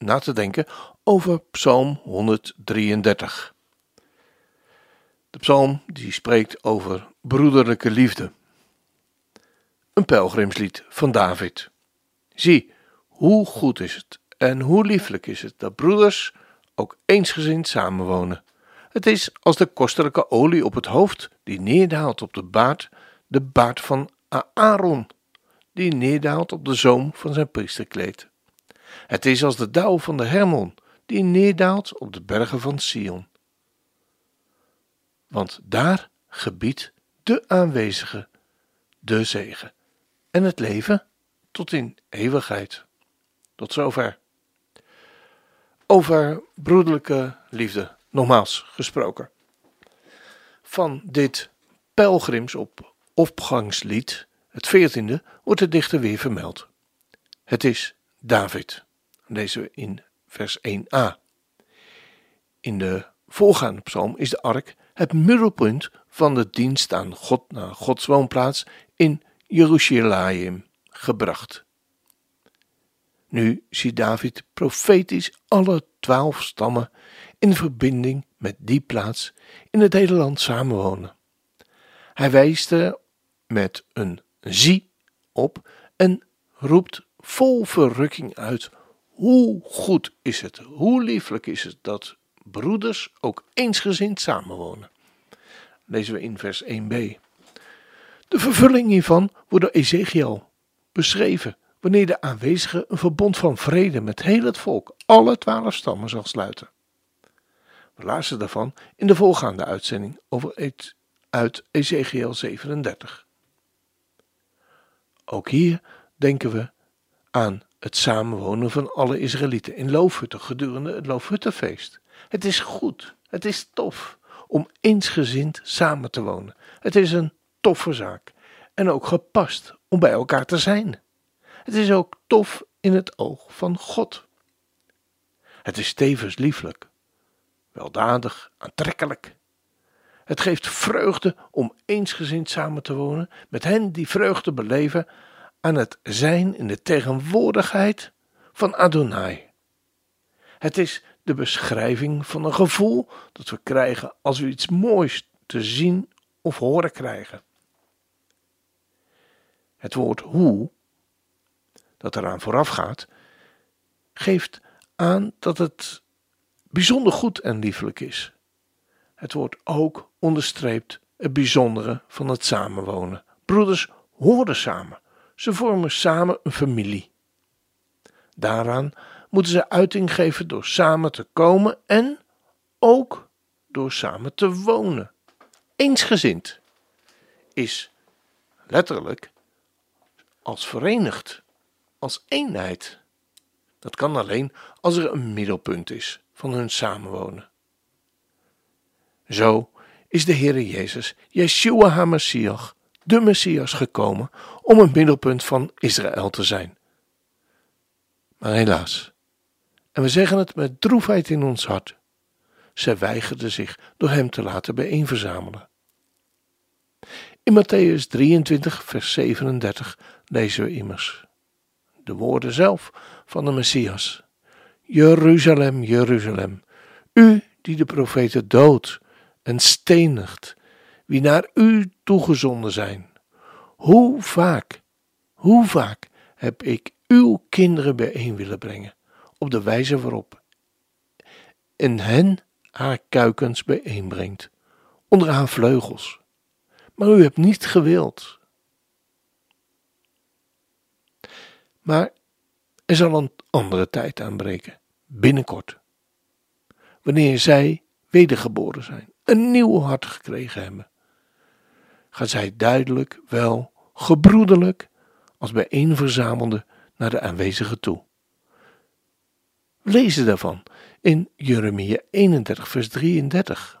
na te denken over Psalm 133. De psalm die spreekt over broederlijke liefde. Een pelgrimslied van David. Zie, hoe goed is het en hoe lieflijk is het dat broeders ook eensgezind samenwonen. Het is als de kostelijke olie op het hoofd die neerdaalt op de baard, de baard van Aaron, die neerdaalt op de zoom van zijn priesterkleed. Het is als de dauw van de Hermon, die neerdaalt op de bergen van Sion. Want daar gebiedt de aanwezige de zegen en het leven tot in eeuwigheid. Tot zover. Over broederlijke liefde, nogmaals gesproken. Van dit pelgrims op opgangslied, het veertiende, wordt de dichter weer vermeld. Het is David. Lezen we in vers 1a. In de voorgaande psalm is de ark het middelpunt van de dienst aan God naar Gods woonplaats in Jeruzalem gebracht. Nu ziet David profetisch alle twaalf stammen in verbinding met die plaats in het hele land samenwonen. Hij wijst er met een zie op en roept vol verrukking uit hoe goed is het, hoe lieflijk is het dat broeders ook eensgezind samenwonen. Lezen we in vers 1b. De vervulling hiervan wordt door Ezekiel beschreven wanneer de aanwezige een verbond van vrede met heel het volk, alle twaalf stammen, zal sluiten. We lazen daarvan in de volgaande uitzending over uit Ezekiel 37. Ook hier denken we aan het samenwonen van alle Israëlieten in Loofhutten gedurende het Loofhuttenfeest. Het is goed, het is tof om eensgezind samen te wonen. Het is een toffe zaak en ook gepast om bij elkaar te zijn. Het is ook tof in het oog van God. Het is tevens lieflijk, weldadig, aantrekkelijk. Het geeft vreugde om eensgezind samen te wonen met hen die vreugde beleven aan het zijn in de tegenwoordigheid van Adonai. Het is de beschrijving van een gevoel dat we krijgen als we iets moois te zien of horen krijgen. Het woord hoe, dat eraan vooraf gaat, geeft aan dat het bijzonder goed en liefelijk is. Het woord ook onderstreept het bijzondere van het samenwonen. Broeders horen samen. Ze vormen samen een familie. Daaraan moeten ze uiting geven door samen te komen en ook door samen te wonen. Eensgezind is letterlijk als verenigd, als eenheid. Dat kan alleen als er een middelpunt is van hun samenwonen. Zo is de Heere Jezus, Yeshua HaMashiach, de Messias gekomen om een middelpunt van Israël te zijn. Maar helaas, en we zeggen het met droefheid in ons hart, zij weigerde zich door hem te laten bijeenverzamelen. In Matthäus 23, vers 37 lezen we immers de woorden zelf van de Messias. Jeruzalem, Jeruzalem, u die de profeten doodt en stenigt wie naar u toegezonden zijn. Hoe vaak, hoe vaak heb ik uw kinderen bijeen willen brengen, op de wijze waarop en hen haar kuikens bijeenbrengt, onder haar vleugels. Maar u hebt niet gewild. Maar er zal een andere tijd aanbreken, binnenkort, wanneer zij wedergeboren zijn, een nieuw hart gekregen hebben gaan zij duidelijk, wel gebroederlijk, als bijeenverzamelde naar de aanwezigen toe. Lezen daarvan in Jeremia 31, vers 33.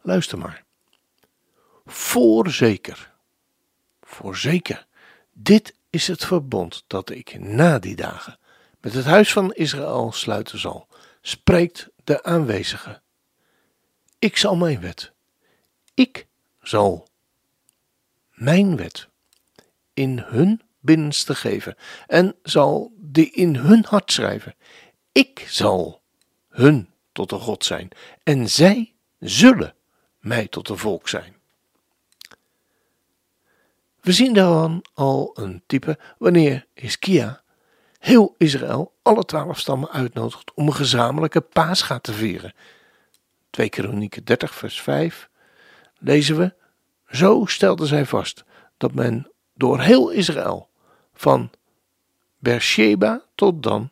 Luister maar. Voorzeker, voorzeker, dit is het verbond dat ik na die dagen met het huis van Israël sluiten zal, spreekt de aanwezige. Ik zal mijn wet, ik zal mijn wet in hun binnenste geven en zal die in hun hart schrijven. Ik zal hun tot een God zijn en zij zullen mij tot een volk zijn. We zien dan al een type wanneer Hiskia heel Israël, alle twaalf stammen uitnodigt om een gezamenlijke paascha te vieren. 2 Kronieken 30 vers 5 lezen we, zo stelde zij vast dat men door heel Israël, van Beersheba tot Dan,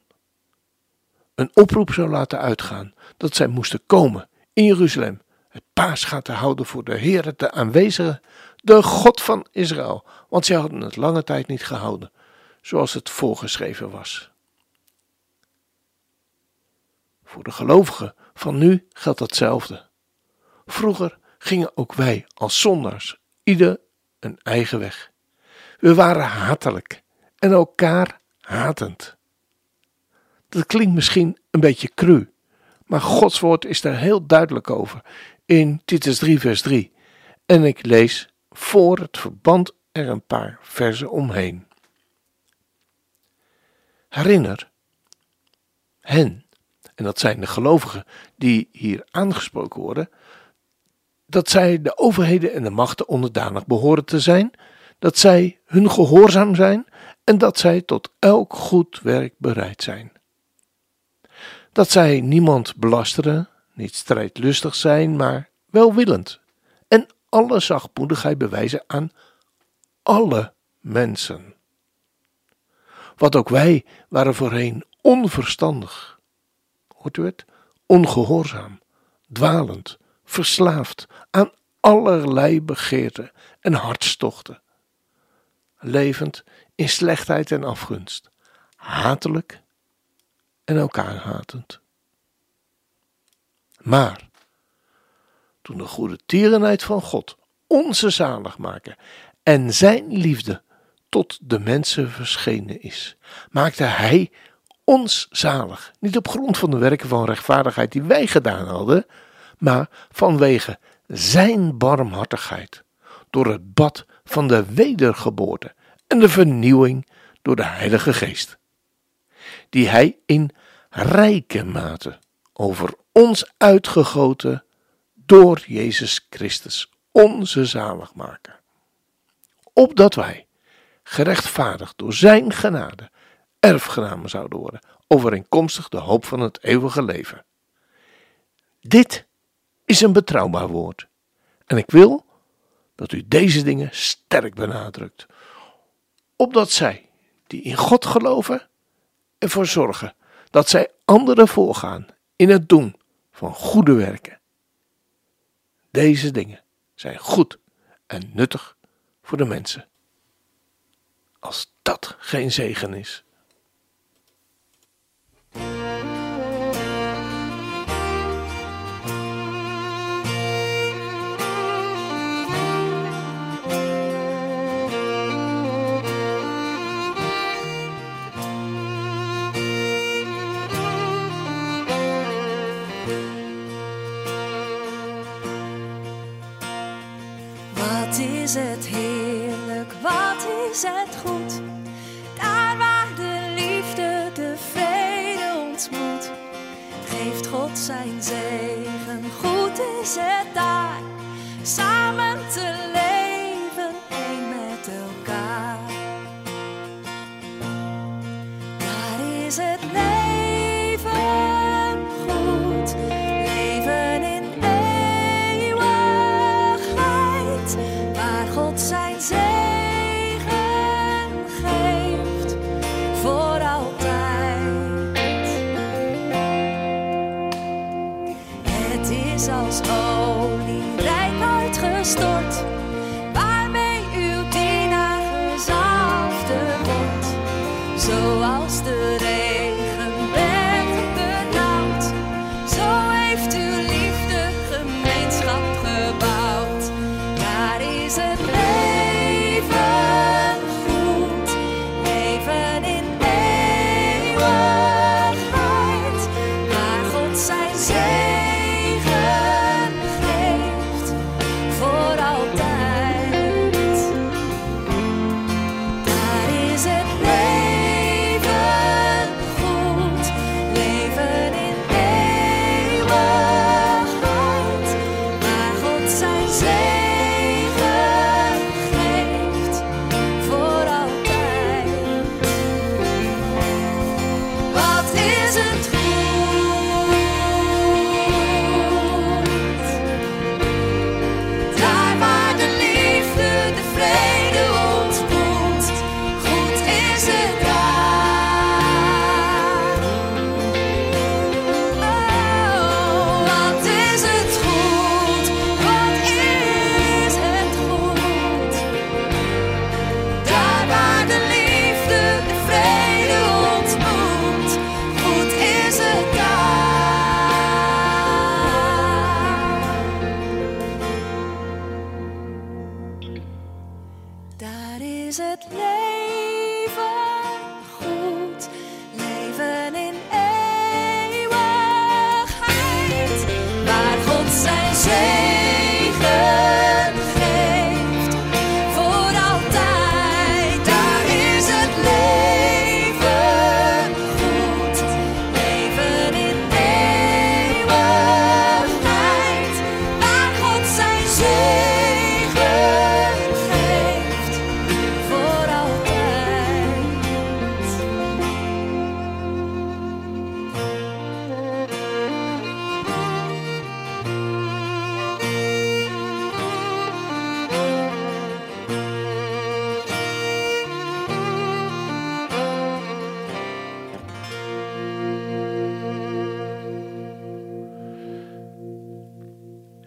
een oproep zou laten uitgaan dat zij moesten komen in Jeruzalem het paascha te houden voor de Heer, de aanwezige, de God van Israël, want zij hadden het lange tijd niet gehouden, zoals het voorgeschreven was. Voor de gelovigen van nu geldt hetzelfde. Vroeger gingen ook wij als zondaars ieder een eigen weg. We waren hatelijk en elkaar hatend. Dat klinkt misschien een beetje cru, maar Gods woord is daar heel duidelijk over in Titus 3, vers 3. En ik lees voor het verband er een paar versen omheen. Herinner hen, en dat zijn de gelovigen die hier aangesproken worden, dat zij de overheden en de machten onderdanig behoren te zijn, dat zij hun gehoorzaam zijn en dat zij tot elk goed werk bereid zijn. Dat zij niemand belasteren, niet strijdlustig zijn, maar welwillend en alle zachtmoedigheid bewijzen aan alle mensen. Wat ook wij waren voorheen onverstandig. Hoort u het? Ongehoorzaam, dwalend, verslaafd aan allerlei begeerten en hartstochten. Levend in slechtheid en afgunst, hatelijk en elkaar hatend. Maar toen de goede tierenheid van God, onze zaligmaker en zijn liefde tot de mensen verschenen is, maakte hij ons zalig, niet op grond van de werken van rechtvaardigheid die wij gedaan hadden, maar vanwege zijn barmhartigheid, door het bad van de wedergeboorte en de vernieuwing door de Heilige Geest, die hij in rijke mate over ons uitgegoten door Jezus Christus, onze zaligmaker. Opdat wij, gerechtvaardigd door zijn genade, erfgenamen zouden worden, overeenkomstig de hoop van het eeuwige leven. Dit is een betrouwbaar woord. En ik wil dat u deze dingen sterk benadrukt, opdat zij, die in God geloven, ervoor zorgen dat zij anderen voorgaan in het doen van goede werken deze dingen zijn goed en nuttig voor de mensen. Als dat geen zegen is. God zijn zegen. Goed is het daar, samen te leven, één met elkaar. Daar is het leven. zoals de regen. Is het leven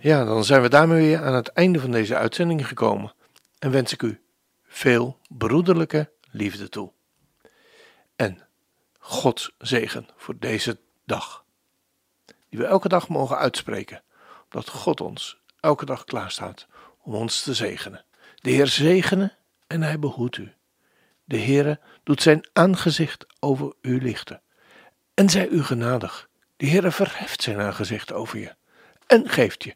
Ja, dan zijn we daarmee weer aan het einde van deze uitzending gekomen en wens ik u veel broederlijke liefde toe. En Gods zegen voor deze dag, die we elke dag mogen uitspreken, omdat God ons elke dag klaarstaat om ons te zegenen. De Heer zegene en hij behoedt u. De Heere doet zijn aangezicht over u lichten en zij u genadig. De Heere verheft zijn aangezicht over je en geeft je